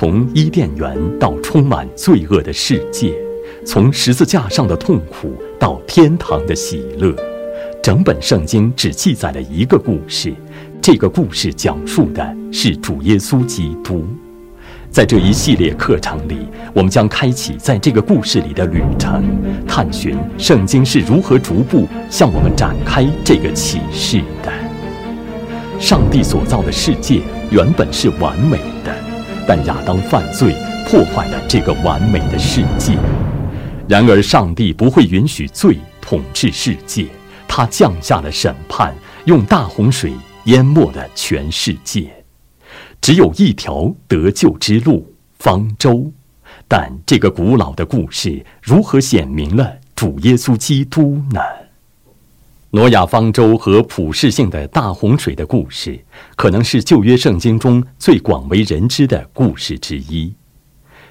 从伊甸园到充满罪恶的世界，从十字架上的痛苦到天堂的喜乐，整本圣经只记载了一个故事。这个故事讲述的是主耶稣基督。在这一系列课程里，我们将开启在这个故事里的旅程，探寻圣经是如何逐步向我们展开这个启示的。上帝所造的世界原本是完美的，但亚当犯罪，破坏了这个完美的世界。然而，上帝不会允许罪统治世界，他降下了审判，用大洪水淹没了全世界。只有一条得救之路——方舟。但这个古老的故事如何显明了主耶稣基督呢？挪亚方舟和普世性的大洪水的故事，可能是旧约圣经中最广为人知的故事之一。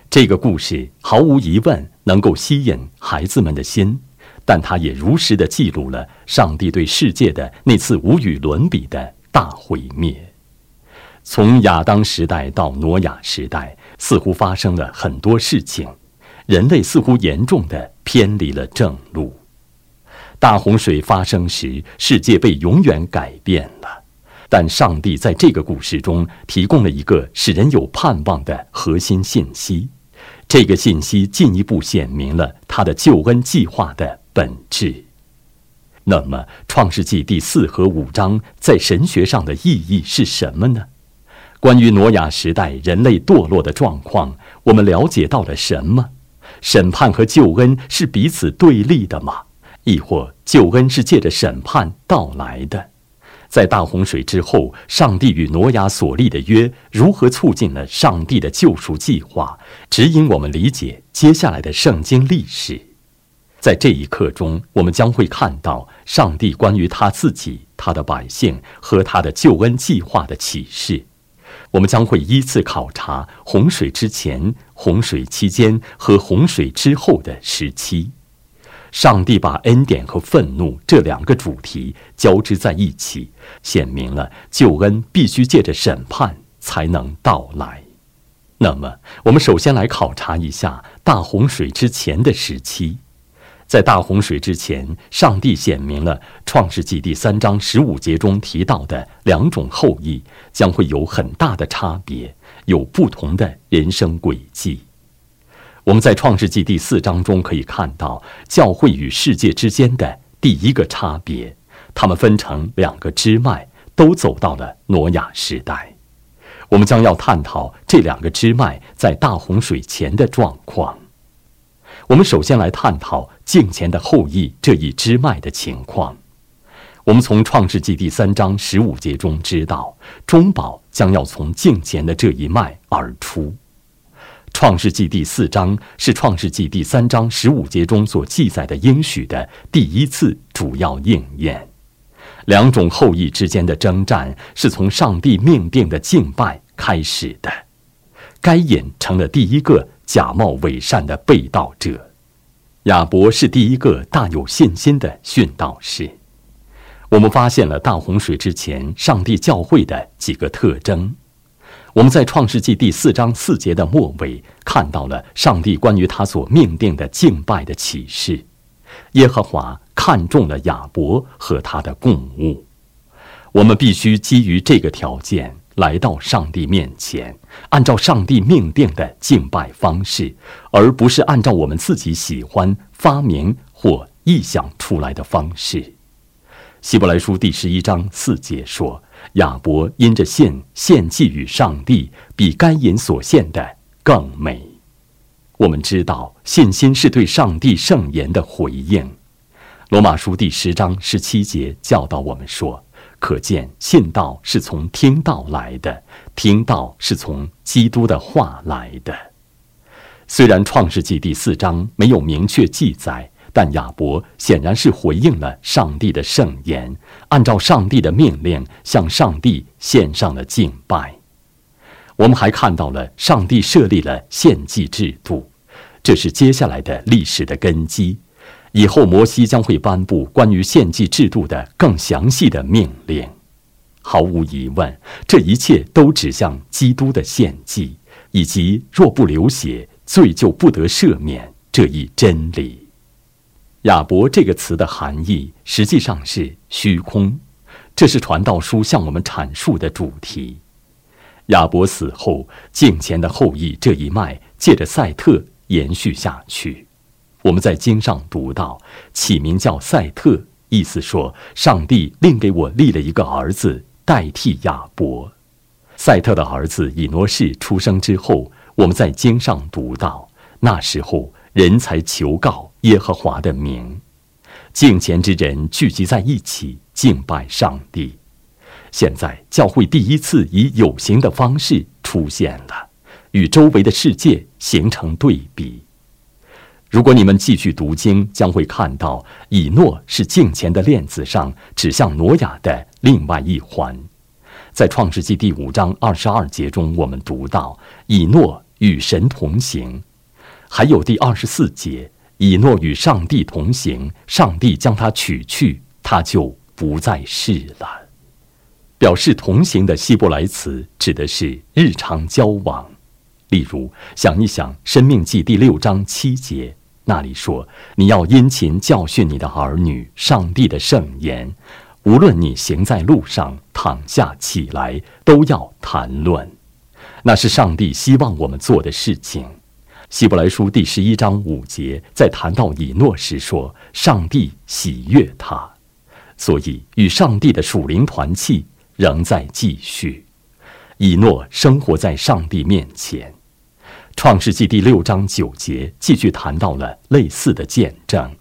这个故事毫无疑问能够吸引孩子们的心，但它也如实的记录了上帝对世界的那次无与伦比的大毁灭。从亚当时代到挪亚时代，似乎发生了很多事情，人类似乎严重的偏离了正路。大洪水发生时，世界被永远改变了，但上帝在这个故事中提供了一个使人有盼望的核心信息，这个信息进一步显明了他的救恩计划的本质。那么，《创世纪》第四和五章在神学上的意义是什么呢？关于挪亚时代人类堕落的状况，我们了解到了什么？审判和救恩是彼此对立的吗？亦或救恩是借着审判到来的？在大洪水之后，上帝与挪亚所立的约如何促进了上帝的救赎计划，指引我们理解接下来的圣经历史？在这一刻中，我们将会看到上帝关于他自己、他的百姓和他的救恩计划的启示。我们将会依次考察洪水之前、洪水期间和洪水之后的时期。上帝把恩典和愤怒这两个主题交织在一起，显明了救恩必须借着审判才能到来。那么，我们首先来考察一下大洪水之前的时期。在大洪水之前，上帝显明了《创世纪》第三章十五节中提到的两种后裔将会有很大的差别，有不同的人生轨迹。我们在《创世纪》第四章中可以看到教会与世界之间的第一个差别，它们分成两个支脉，都走到了挪亚时代。我们将要探讨这两个支脉在大洪水前的状况。我们首先来探讨敬虔的后裔这一支脉的情况。我们从创世纪第三章十五节中知道，中保将要从敬虔的这一脉而出。创世纪第四章是创世纪第三章十五节中所记载的应许的第一次主要应验。两种后裔之间的征战是从上帝命定的敬拜开始的。该隐成了第一个。假冒伪善的被盗者，亚伯是第一个大有信心的殉道士。我们发现了大洪水之前上帝教会的几个特征。我们在创世纪第四章四节的末尾看到了上帝关于他所命定的敬拜的启示。耶和华看中了亚伯和他的供物。我们必须基于这个条件。来到上帝面前，按照上帝命定的敬拜方式，而不是按照我们自己喜欢发明或臆想出来的方式。希伯来书第十一章四节说：“亚伯因着献献祭与上帝，比该隐所献的更美。”我们知道，信心是对上帝圣言的回应。罗马书第十章十七节教导我们说。可见，信道是从听道来的，听道是从基督的话来的。虽然创世纪第四章没有明确记载，但亚伯显然是回应了上帝的圣言，按照上帝的命令向上帝献上了敬拜。我们还看到了上帝设立了献祭制度，这是接下来的历史的根基。以后，摩西将会颁布关于献祭制度的更详细的命令。毫无疑问，这一切都指向基督的献祭，以及若不流血，罪就不得赦免这一真理。亚伯这个词的含义实际上是虚空，这是传道书向我们阐述的主题。亚伯死后，敬虔的后裔这一脉借着赛特延续下去。我们在经上读到，起名叫赛特，意思说上帝另给我立了一个儿子代替亚伯。赛特的儿子以诺士出生之后，我们在经上读到，那时候人才求告耶和华的名，敬虔之人聚集在一起敬拜上帝。现在教会第一次以有形的方式出现了，与周围的世界形成对比。如果你们继续读经，将会看到以诺是镜前的链子上指向挪亚的另外一环。在创世纪第五章二十二节中，我们读到以诺与神同行；还有第二十四节，以诺与上帝同行，上帝将他取去，他就不再世了。表示同行的希伯来词指的是日常交往。例如，想一想《生命记》第六章七节，那里说：“你要殷勤教训你的儿女，上帝的圣言，无论你行在路上，躺下起来，都要谈论。”那是上帝希望我们做的事情。《希伯来书》第十一章五节在谈到以诺时说：“上帝喜悦他。”所以，与上帝的属灵团契仍在继续。以诺生活在上帝面前。创世纪第六章九节继续谈到了类似的见证：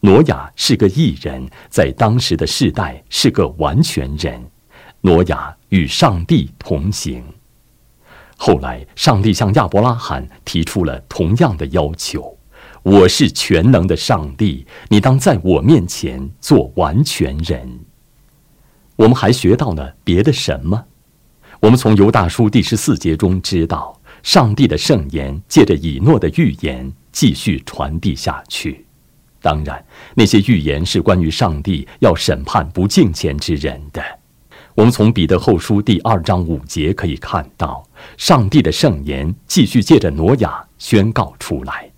挪亚是个异人，在当时的世代是个完全人。挪亚与上帝同行。后来，上帝向亚伯拉罕提出了同样的要求：“我是全能的上帝，你当在我面前做完全人。”我们还学到了别的什么？我们从犹大书第十四节中知道。上帝的圣言借着以诺的预言继续传递下去。当然，那些预言是关于上帝要审判不敬虔之人的。我们从彼得后书第二章五节可以看到，上帝的圣言继续借着挪亚宣告出来。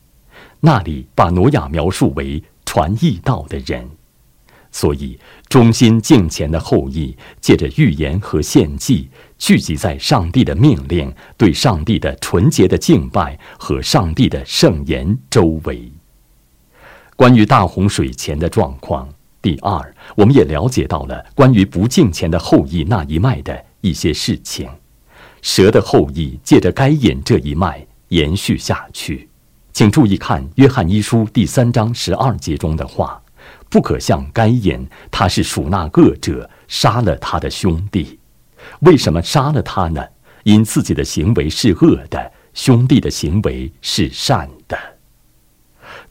那里把挪亚描述为传义道的人。所以，忠心敬虔的后裔借着预言和献祭，聚集在上帝的命令、对上帝的纯洁的敬拜和上帝的圣言周围。关于大洪水前的状况，第二，我们也了解到了关于不敬虔的后裔那一脉的一些事情。蛇的后裔借着该隐这一脉延续下去。请注意看《约翰一书》第三章十二节中的话。不可像该隐，他是属那恶者，杀了他的兄弟。为什么杀了他呢？因自己的行为是恶的，兄弟的行为是善的。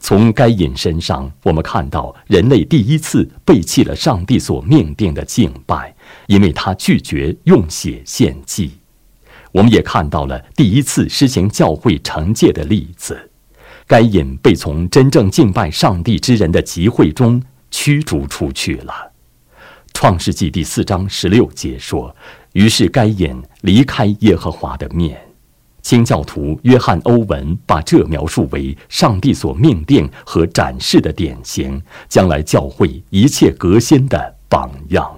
从该隐身上，我们看到人类第一次背弃了上帝所命定的敬拜，因为他拒绝用血献祭。我们也看到了第一次施行教会惩戒的例子。该隐被从真正敬拜上帝之人的集会中。驱逐出去了。创世纪第四章十六节说：“于是该隐离开耶和华的面。”清教徒约翰·欧文把这描述为上帝所命定和展示的典型，将来教会一切革新的榜样。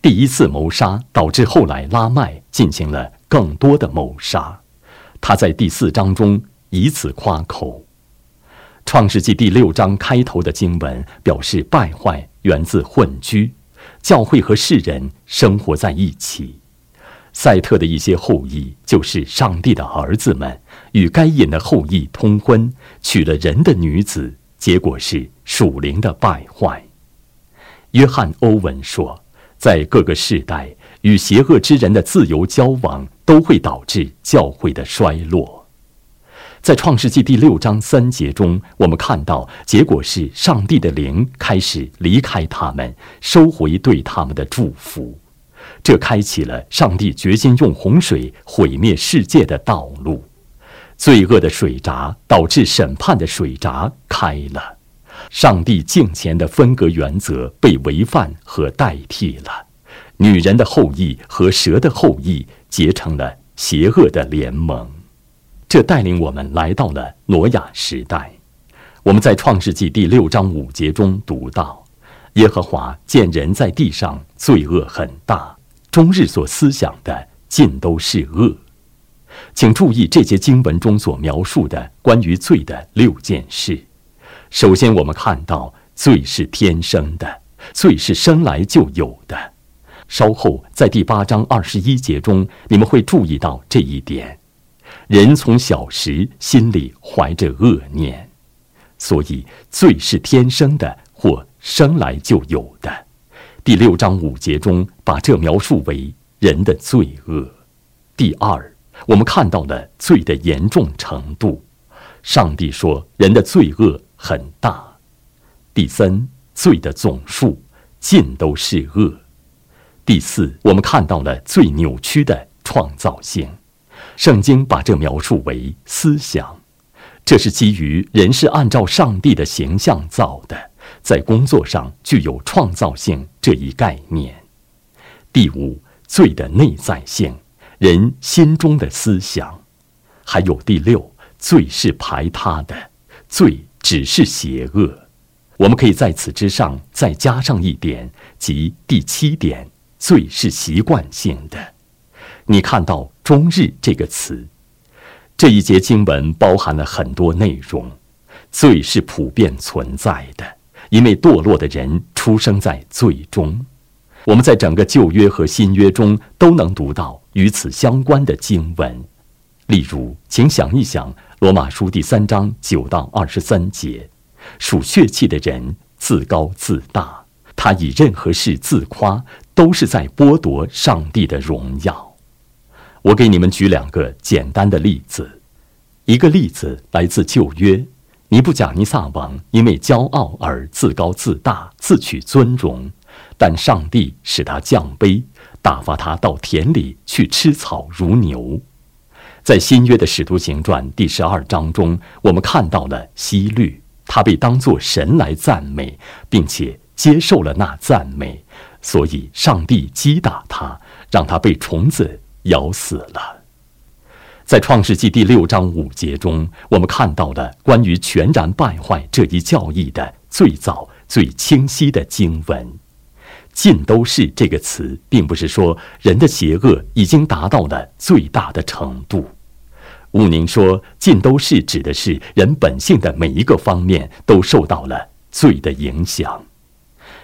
第一次谋杀导致后来拉麦进行了更多的谋杀，他在第四章中以此夸口。创世纪第六章开头的经文表示，败坏源自混居，教会和世人生活在一起。赛特的一些后裔就是上帝的儿子们，与该隐的后裔通婚，娶了人的女子，结果是属灵的败坏。约翰·欧文说，在各个世代，与邪恶之人的自由交往，都会导致教会的衰落。在创世纪第六章三节中，我们看到结果是上帝的灵开始离开他们，收回对他们的祝福。这开启了上帝决心用洪水毁灭世界的道路。罪恶的水闸导致审判的水闸开了，上帝敬虔的分隔原则被违反和代替了。女人的后裔和蛇的后裔结成了邪恶的联盟。这带领我们来到了挪亚时代。我们在创世纪第六章五节中读到：“耶和华见人在地上罪恶很大，终日所思想的尽都是恶。”请注意这些经文中所描述的关于罪的六件事。首先，我们看到罪是天生的，罪是生来就有的。稍后在第八章二十一节中，你们会注意到这一点：人从小时心里怀着恶念，所以罪是天生的或生来就有的。第六章五节中把这描述为人的罪恶。第二。我们看到了罪的严重程度，上帝说人的罪恶很大。第三，罪的总数尽都是恶。第四，我们看到了最扭曲的创造性，圣经把这描述为思想，这是基于人是按照上帝的形象造的，在工作上具有创造性这一概念。第五，罪的内在性。人心中的思想，还有第六，罪是排他的，罪只是邪恶。我们可以在此之上再加上一点，即第七点，罪是习惯性的。你看到“终日”这个词，这一节经文包含了很多内容。罪是普遍存在的，因为堕落的人出生在罪中。我们在整个旧约和新约中都能读到。与此相关的经文，例如，请想一想《罗马书》第三章九到二十三节：属血气的人自高自大，他以任何事自夸，都是在剥夺上帝的荣耀。我给你们举两个简单的例子。一个例子来自旧约，尼布甲尼撒王因为骄傲而自高自大，自取尊荣，但上帝使他降卑。打发他到田里去吃草如牛。在新约的使徒行传第十二章中，我们看到了希律，他被当作神来赞美，并且接受了那赞美，所以上帝击打他，让他被虫子咬死了。在创世纪第六章五节中，我们看到了关于全然败坏这一教义的最早、最清晰的经文。尽都是这个词，并不是说人的邪恶已经达到了最大的程度。武宁说，尽都是指的是人本性的每一个方面都受到了罪的影响。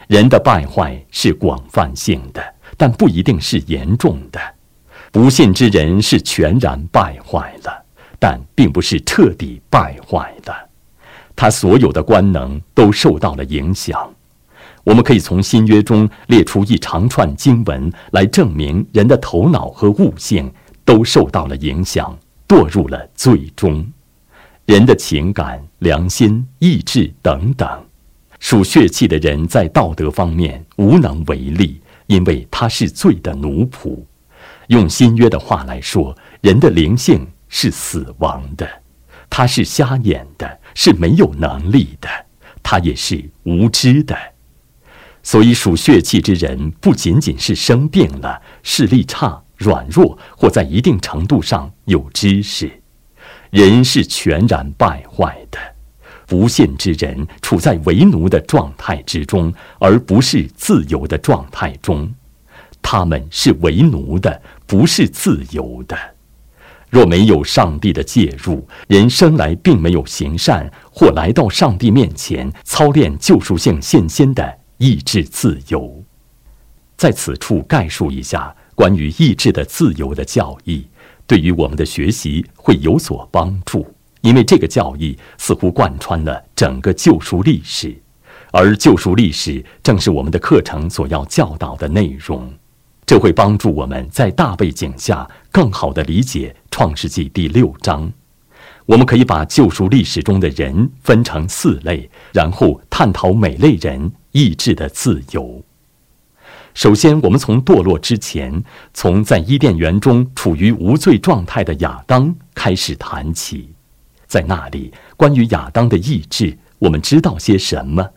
人的败坏是广泛性的，但不一定是严重的。不信之人是全然败坏了，但并不是彻底败坏了。他所有的官能都受到了影响。我们可以从新约中列出一长串经文来证明人的头脑和悟性都受到了影响，堕入了最终。人的情感、良心、意志等等，属血气的人在道德方面无能为力，因为他是罪的奴仆。用新约的话来说，人的灵性是死亡的，他是瞎眼的，是没有能力的，他也是无知的。所以，属血气之人不仅仅是生病了、视力差、软弱，或在一定程度上有知识，人是全然败坏的。不信之人处在为奴的状态之中，而不是自由的状态中。他们是为奴的，不是自由的。若没有上帝的介入，人生来并没有行善，或来到上帝面前操练救赎性信心的。意志自由，在此处概述一下关于意志的自由的教义，对于我们的学习会有所帮助。因为这个教义似乎贯穿了整个救赎历史，而救赎历史正是我们的课程所要教导的内容。这会帮助我们在大背景下更好地理解创世纪第六章。我们可以把救赎历史中的人分成四类，然后探讨每类人。意志的自由。首先，我们从堕落之前，从在伊甸园中处于无罪状态的亚当开始谈起。在那里，关于亚当的意志，我们知道些什么？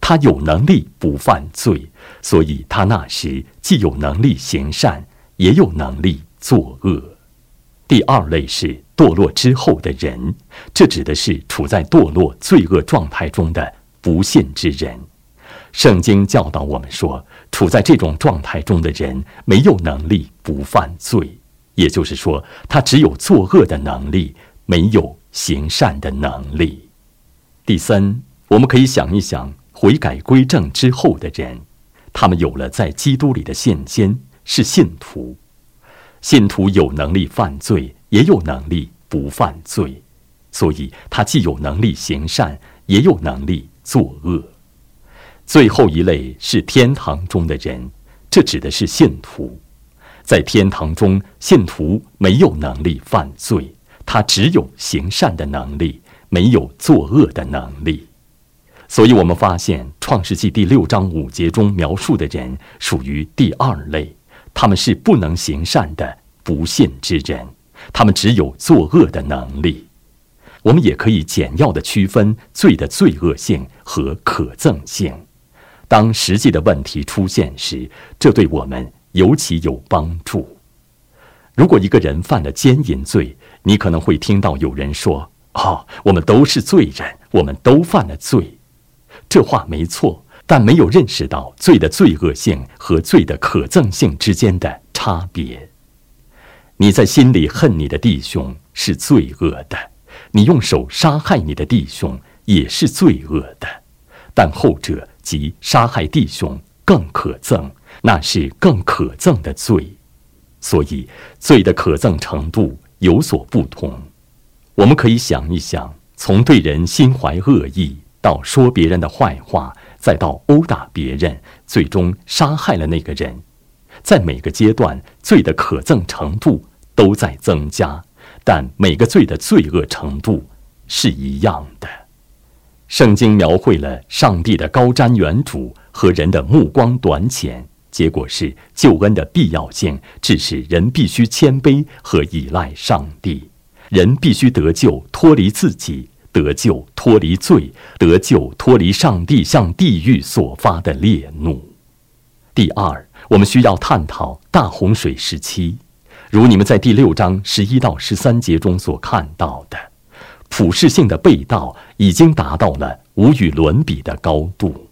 他有能力不犯罪，所以他那时既有能力行善，也有能力作恶。第二类是堕落之后的人，这指的是处在堕落罪恶状态中的不信之人。圣经教导我们说，处在这种状态中的人没有能力不犯罪，也就是说，他只有作恶的能力，没有行善的能力。第三，我们可以想一想悔改归正之后的人，他们有了在基督里的现先，是信徒。信徒有能力犯罪，也有能力不犯罪，所以他既有能力行善，也有能力作恶。最后一类是天堂中的人，这指的是信徒。在天堂中，信徒没有能力犯罪，他只有行善的能力，没有作恶的能力。所以，我们发现《创世纪》第六章五节中描述的人属于第二类，他们是不能行善的不信之人，他们只有作恶的能力。我们也可以简要的区分罪的罪恶性和可憎性。当实际的问题出现时，这对我们尤其有帮助。如果一个人犯了奸淫罪，你可能会听到有人说：“哦，我们都是罪人，我们都犯了罪。”这话没错，但没有认识到罪的罪恶性和罪的可憎性之间的差别。你在心里恨你的弟兄是罪恶的，你用手杀害你的弟兄也是罪恶的，但后者。即杀害弟兄更可憎，那是更可憎的罪，所以罪的可憎程度有所不同。我们可以想一想，从对人心怀恶意，到说别人的坏话，再到殴打别人，最终杀害了那个人，在每个阶段，罪的可憎程度都在增加，但每个罪的罪恶程度是一样的。圣经描绘了上帝的高瞻远瞩和人的目光短浅，结果是救恩的必要性，致使人必须谦卑和依赖上帝。人必须得救，脱离自己；得救，脱离罪；得救，脱离上帝向地狱所发的烈怒。第二，我们需要探讨大洪水时期，如你们在第六章十一到十三节中所看到的。普世性的被盗已经达到了无与伦比的高度。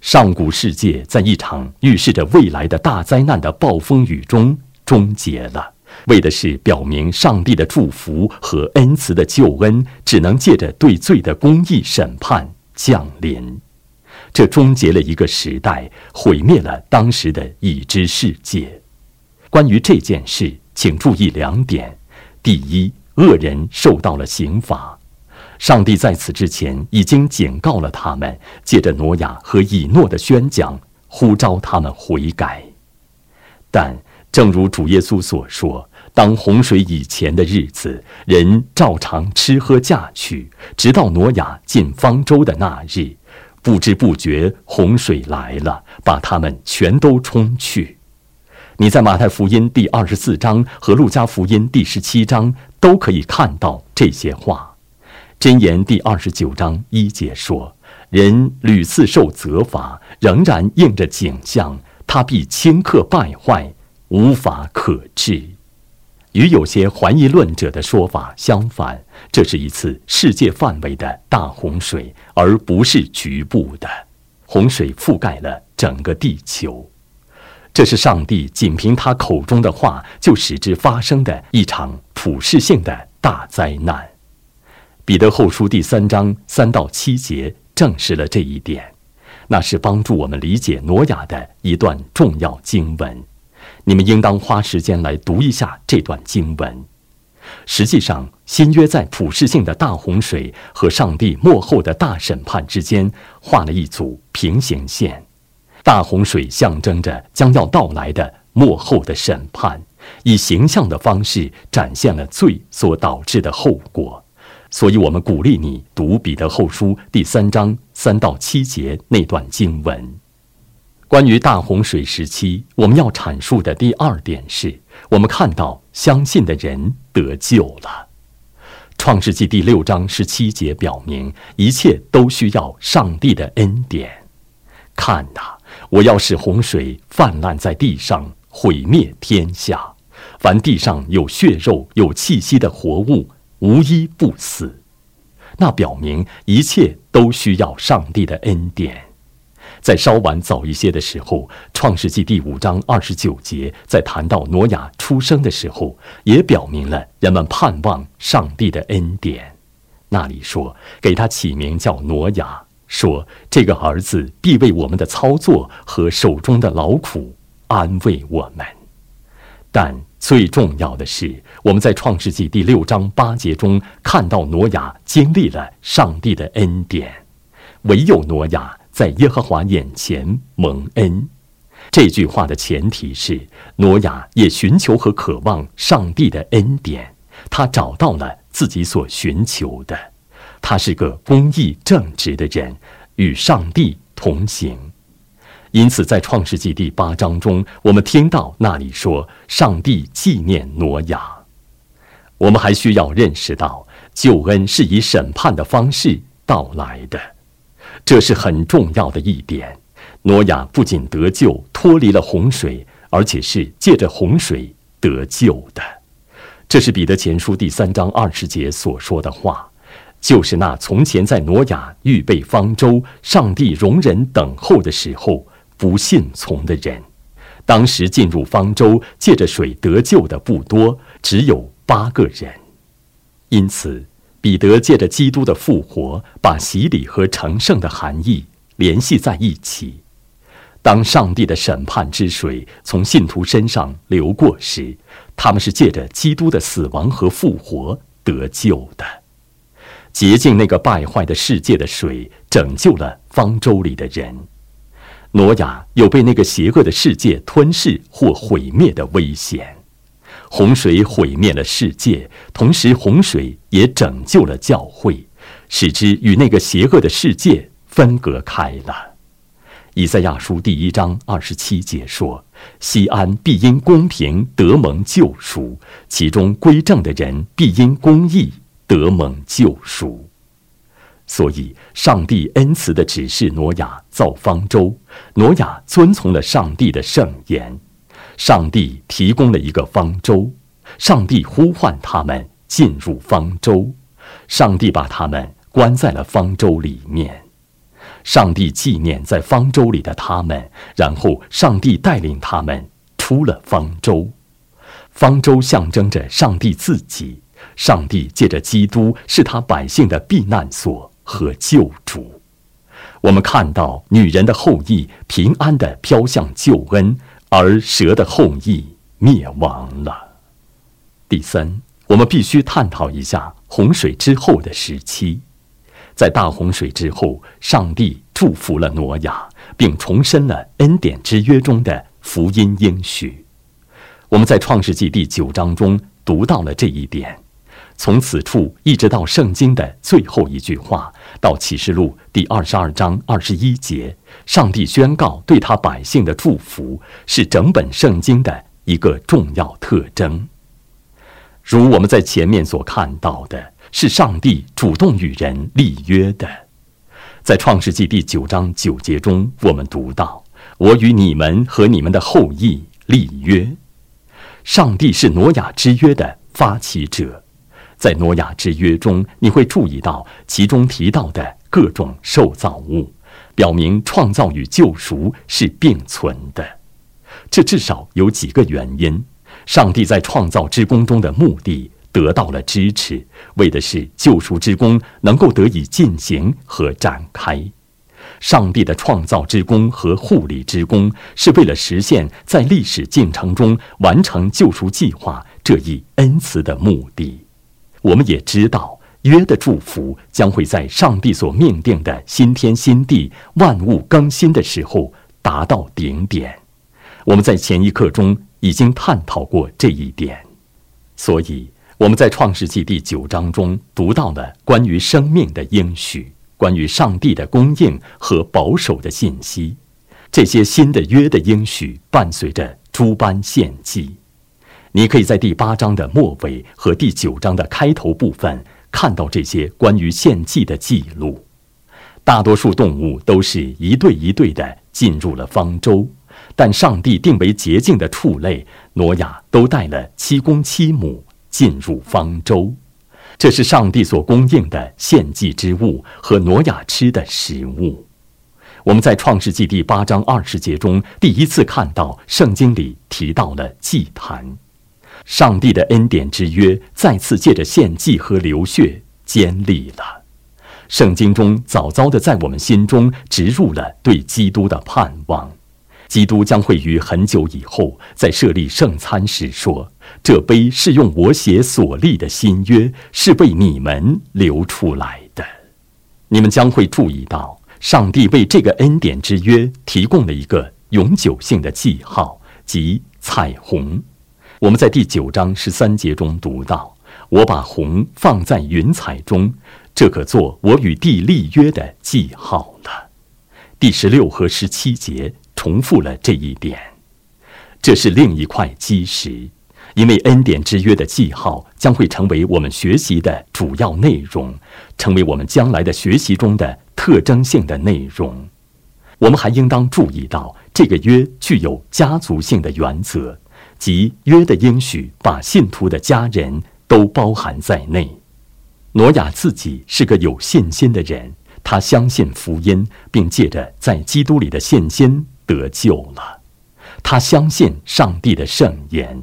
上古世界在一场预示着未来的大灾难的暴风雨中终结了，为的是表明上帝的祝福和恩慈的救恩只能借着对罪的公义审判降临。这终结了一个时代，毁灭了当时的已知世界。关于这件事，请注意两点：第一。恶人受到了刑罚，上帝在此之前已经警告了他们，借着挪亚和以诺的宣讲，呼召他们悔改。但正如主耶稣所说，当洪水以前的日子，人照常吃喝嫁娶，直到挪亚进方舟的那日，不知不觉洪水来了，把他们全都冲去。你在马太福音第二十四章和路加福音第十七章都可以看到这些话。箴言第二十九章一节说：“人屡次受责罚，仍然应着景象，他必顷刻败坏，无法可治。”与有些怀疑论者的说法相反，这是一次世界范围的大洪水，而不是局部的洪水，覆盖了整个地球。这是上帝仅凭他口中的话就使之发生的一场普世性的大灾难。彼得后书第三章三到七节证实了这一点，那是帮助我们理解挪亚的一段重要经文。你们应当花时间来读一下这段经文。实际上，新约在普世性的大洪水和上帝幕后的大审判之间画了一组平行线。大洪水象征着将要到来的幕后的审判，以形象的方式展现了罪所导致的后果。所以，我们鼓励你读彼得后书第三章三到七节那段经文。关于大洪水时期，我们要阐述的第二点是，我们看到相信的人得救了。创世纪第六章十七节表明，一切都需要上帝的恩典。看呐！我要使洪水泛滥在地上，毁灭天下。凡地上有血肉、有气息的活物，无一不死。那表明一切都需要上帝的恩典。在稍晚早一些的时候，《创世纪》第五章二十九节，在谈到挪亚出生的时候，也表明了人们盼望上帝的恩典。那里说，给他起名叫挪亚，说这个儿子必为我们的操作和手中的劳苦安慰我们。但最重要的是，我们在《创世纪》第六章八节中看到挪亚经历了上帝的恩典，唯有挪亚在耶和华眼前蒙恩。这句话的前提是，挪亚也寻求和渴望上帝的恩典，他找到了自己所寻求的，他是个公义正直的人，与上帝同行。因此，在创世纪第八章中，我们听到那里说，上帝纪念挪亚。我们还需要认识到，救恩是以审判的方式到来的，这是很重要的一点。挪亚不仅得救，脱离了洪水，而且是借着洪水得救的。这是彼得前书第三章二十节所说的话，就是那从前在挪亚预备方舟，上帝容忍等候的时候。不信从的人，当时进入方舟借着水得救的不多，只有八个人。因此，彼得借着基督的复活，把洗礼和成圣的含义联系在一起。当上帝的审判之水从信徒身上流过时，他们是借着基督的死亡和复活得救的。洁净那个败坏的世界的水，拯救了方舟里的人。挪亚有被那个邪恶的世界吞噬或毁灭的危险，洪水毁灭了世界，同时洪水也拯救了教会，使之与那个邪恶的世界分隔开了。以赛亚书第一章二十七节说：“西安必因公平得蒙救赎，其中归正的人必因公义得蒙救赎。”所以，上帝恩慈的指示挪亚造方舟，挪亚遵从了上帝的圣言。上帝提供了一个方舟，上帝呼唤他们进入方舟，上帝把他们关在了方舟里面。上帝纪念在方舟里的他们，然后上帝带领他们出了方舟。方舟象征着上帝自己，上帝借着基督是他百姓的避难所。和救主，我们看到女人的后裔平安的飘向救恩，而蛇的后裔灭亡了。第三，我们必须探讨一下洪水之后的时期。在大洪水之后，上帝祝福了挪亚，并重申了恩典之约中的福音应许。我们在创世纪第九章中读到了这一点。从此处一直到圣经的最后一句话，到启示录第二十二章二十一节，上帝宣告对他百姓的祝福，是整本圣经的一个重要特征。如我们在前面所看到的，是上帝主动与人立约的。在创世纪第九章九节中，我们读到：“我与你们和你们的后裔立约。”上帝是挪亚之约的发起者。在挪亚之约中，你会注意到其中提到的各种受造物，表明创造与救赎是并存的。这至少有几个原因：上帝在创造之功中的目的得到了支持，为的是救赎之功能够得以进行和展开。上帝的创造之功和护理之功，是为了实现在历史进程中完成救赎计划这一恩慈的目的。我们也知道，约的祝福将会在上帝所命定的新天新地、万物更新的时候达到顶点。我们在前一课中已经探讨过这一点，所以我们在创世纪第九章中读到了关于生命的应许，关于上帝的供应和保守的信息。这些新的约的应许伴随着诸般献祭。你可以在第八章的末尾和第九章的开头部分看到这些关于献祭的记录。大多数动物都是一对一对的进入了方舟，但上帝定为洁净的畜类，挪亚都带了七公七母进入方舟。这是上帝所供应的献祭之物和挪亚吃的食物。我们在创世纪第八章二十节中第一次看到圣经里提到了祭坛，上帝的恩典之约再次借着献祭和流血坚立了。圣经中早早的在我们心中植入了对基督的盼望，基督将会于很久以后在设立圣餐时说：“这杯是用我血所立的新约，是为你们流出来的。”你们将会注意到，上帝为这个恩典之约提供了一个永久性的记号，即彩虹。我们在第九章十三节中读到：“我把红放在云彩中。”这可做我与地立约的记号了。第十六和十七节重复了这一点。这是另一块基石，因为恩典之约的记号将会成为我们学习的主要内容，成为我们将来的学习中的特征性的内容。我们还应当注意到，这个约具有家族性的原则，即约的应许把信徒的家人都包含在内。挪亚自己是个有信心的人，他相信福音，并借着在基督里的信心得救了。他相信上帝的圣言。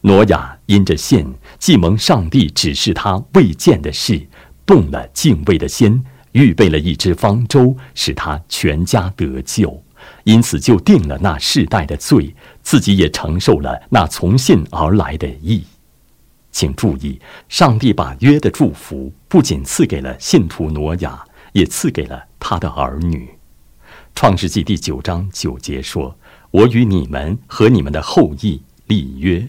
挪亚因着信，既蒙上帝指示他未见的事，动了敬畏的心，预备了一只方舟，使他全家得救，因此就定了那世代的罪，自己也承受了那从信而来的义。请注意，上帝把约的祝福不仅赐给了信徒挪亚，也赐给了他的儿女。创世纪第九章九节说：“我与你们和你们的后裔立约。”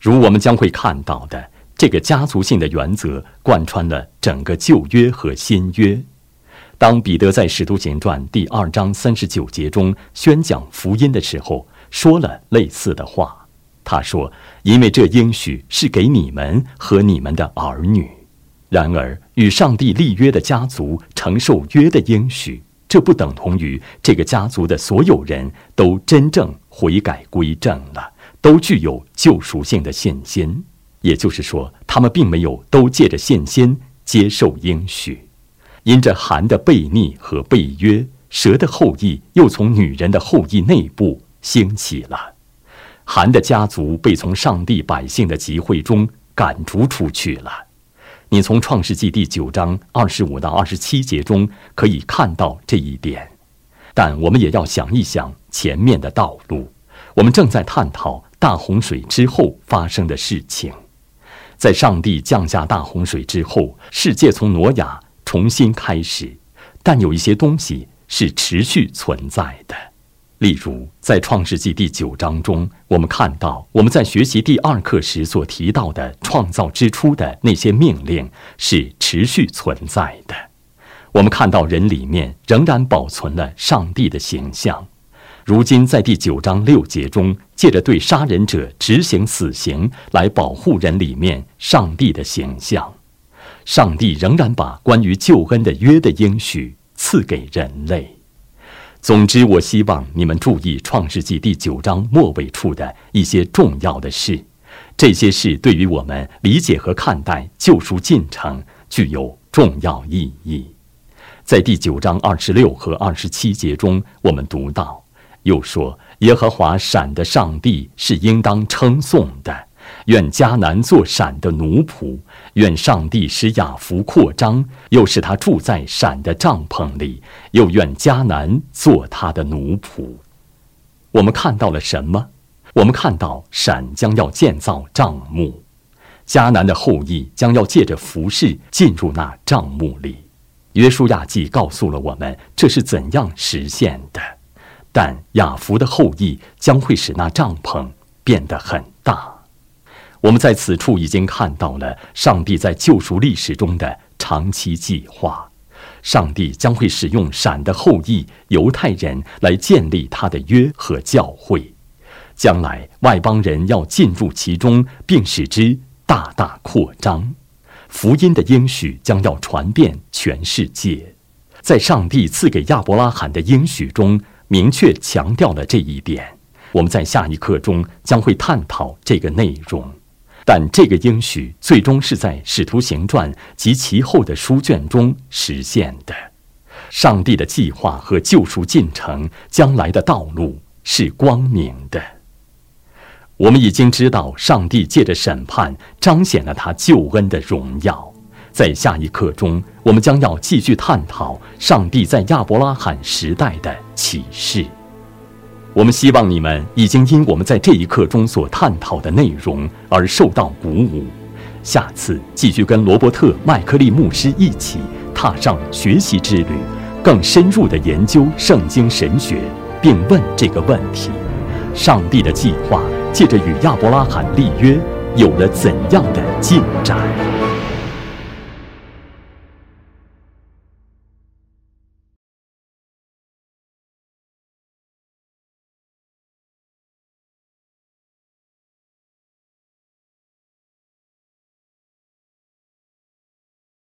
如我们将会看到的，这个家族性的原则贯穿了整个旧约和新约。当彼得在使徒行传第二章三十九节中宣讲福音的时候，说了类似的话。他说：“因为这应许是给你们和你们的儿女。然而，与上帝立约的家族承受约的应许，这不等同于这个家族的所有人都真正悔改归正了，都具有救赎性的信心。也就是说，他们并没有都借着信心接受应许。因着含的悖逆和背约，蛇的后裔又从女人的后裔内部兴起了。”韩的家族被从上帝百姓的集会中赶逐出去了。你从创世纪第九章二十五到二十七节中可以看到这一点。但我们也要想一想前面的道路。我们正在探讨大洪水之后发生的事情。在上帝降下大洪水之后，世界从挪亚重新开始，但有一些东西是持续存在的。例如，在创世纪第九章中，我们看到我们在学习第二课时所提到的创造之初的那些命令是持续存在的。我们看到人里面仍然保存了上帝的形象。如今，在第九章六节中，借着对杀人者执行死刑来保护人里面上帝的形象，上帝仍然把关于救恩的约的应许赐给人类。总之，我希望你们注意《创世纪》第九章末尾处的一些重要的事。这些事对于我们理解和看待救赎进程具有重要意义。在第九章二十六和二十七节中，我们读到，又说：“耶和华闪的上帝是应当称颂的。”愿迦南做闪的奴仆，愿上帝使雅福扩张，又使他住在闪的帐篷里，又愿迦南做他的奴仆。我们看到了什么？我们看到闪将要建造帐幕，迦南的后裔将要借着服饰进入那帐幕里。约书亚记告诉了我们这是怎样实现的，但雅福的后裔将会使那帐篷变得很大。我们在此处已经看到了上帝在救赎历史中的长期计划。上帝将会使用闪的后裔犹太人来建立他的约和教会，将来外邦人要进入其中，并使之大大扩张。福音的应许将要传遍全世界。在上帝赐给亚伯拉罕的应许中，明确强调了这一点。我们在下一课中将会探讨这个内容。但这个应许最终是在《使徒行传》及其后的书卷中实现的。上帝的计划和救赎进程，将来的道路是光明的。我们已经知道，上帝借着审判彰显了他救恩的荣耀。在下一课中，我们将要继续探讨上帝在亚伯拉罕时代的启示。我们希望你们已经因我们在这一课中所探讨的内容而受到鼓舞。下次继续跟罗伯特·麦克利牧师一起踏上学习之旅，更深入地研究圣经神学，并问这个问题：上帝的计划借着与亚伯拉罕立约，有了怎样的进展？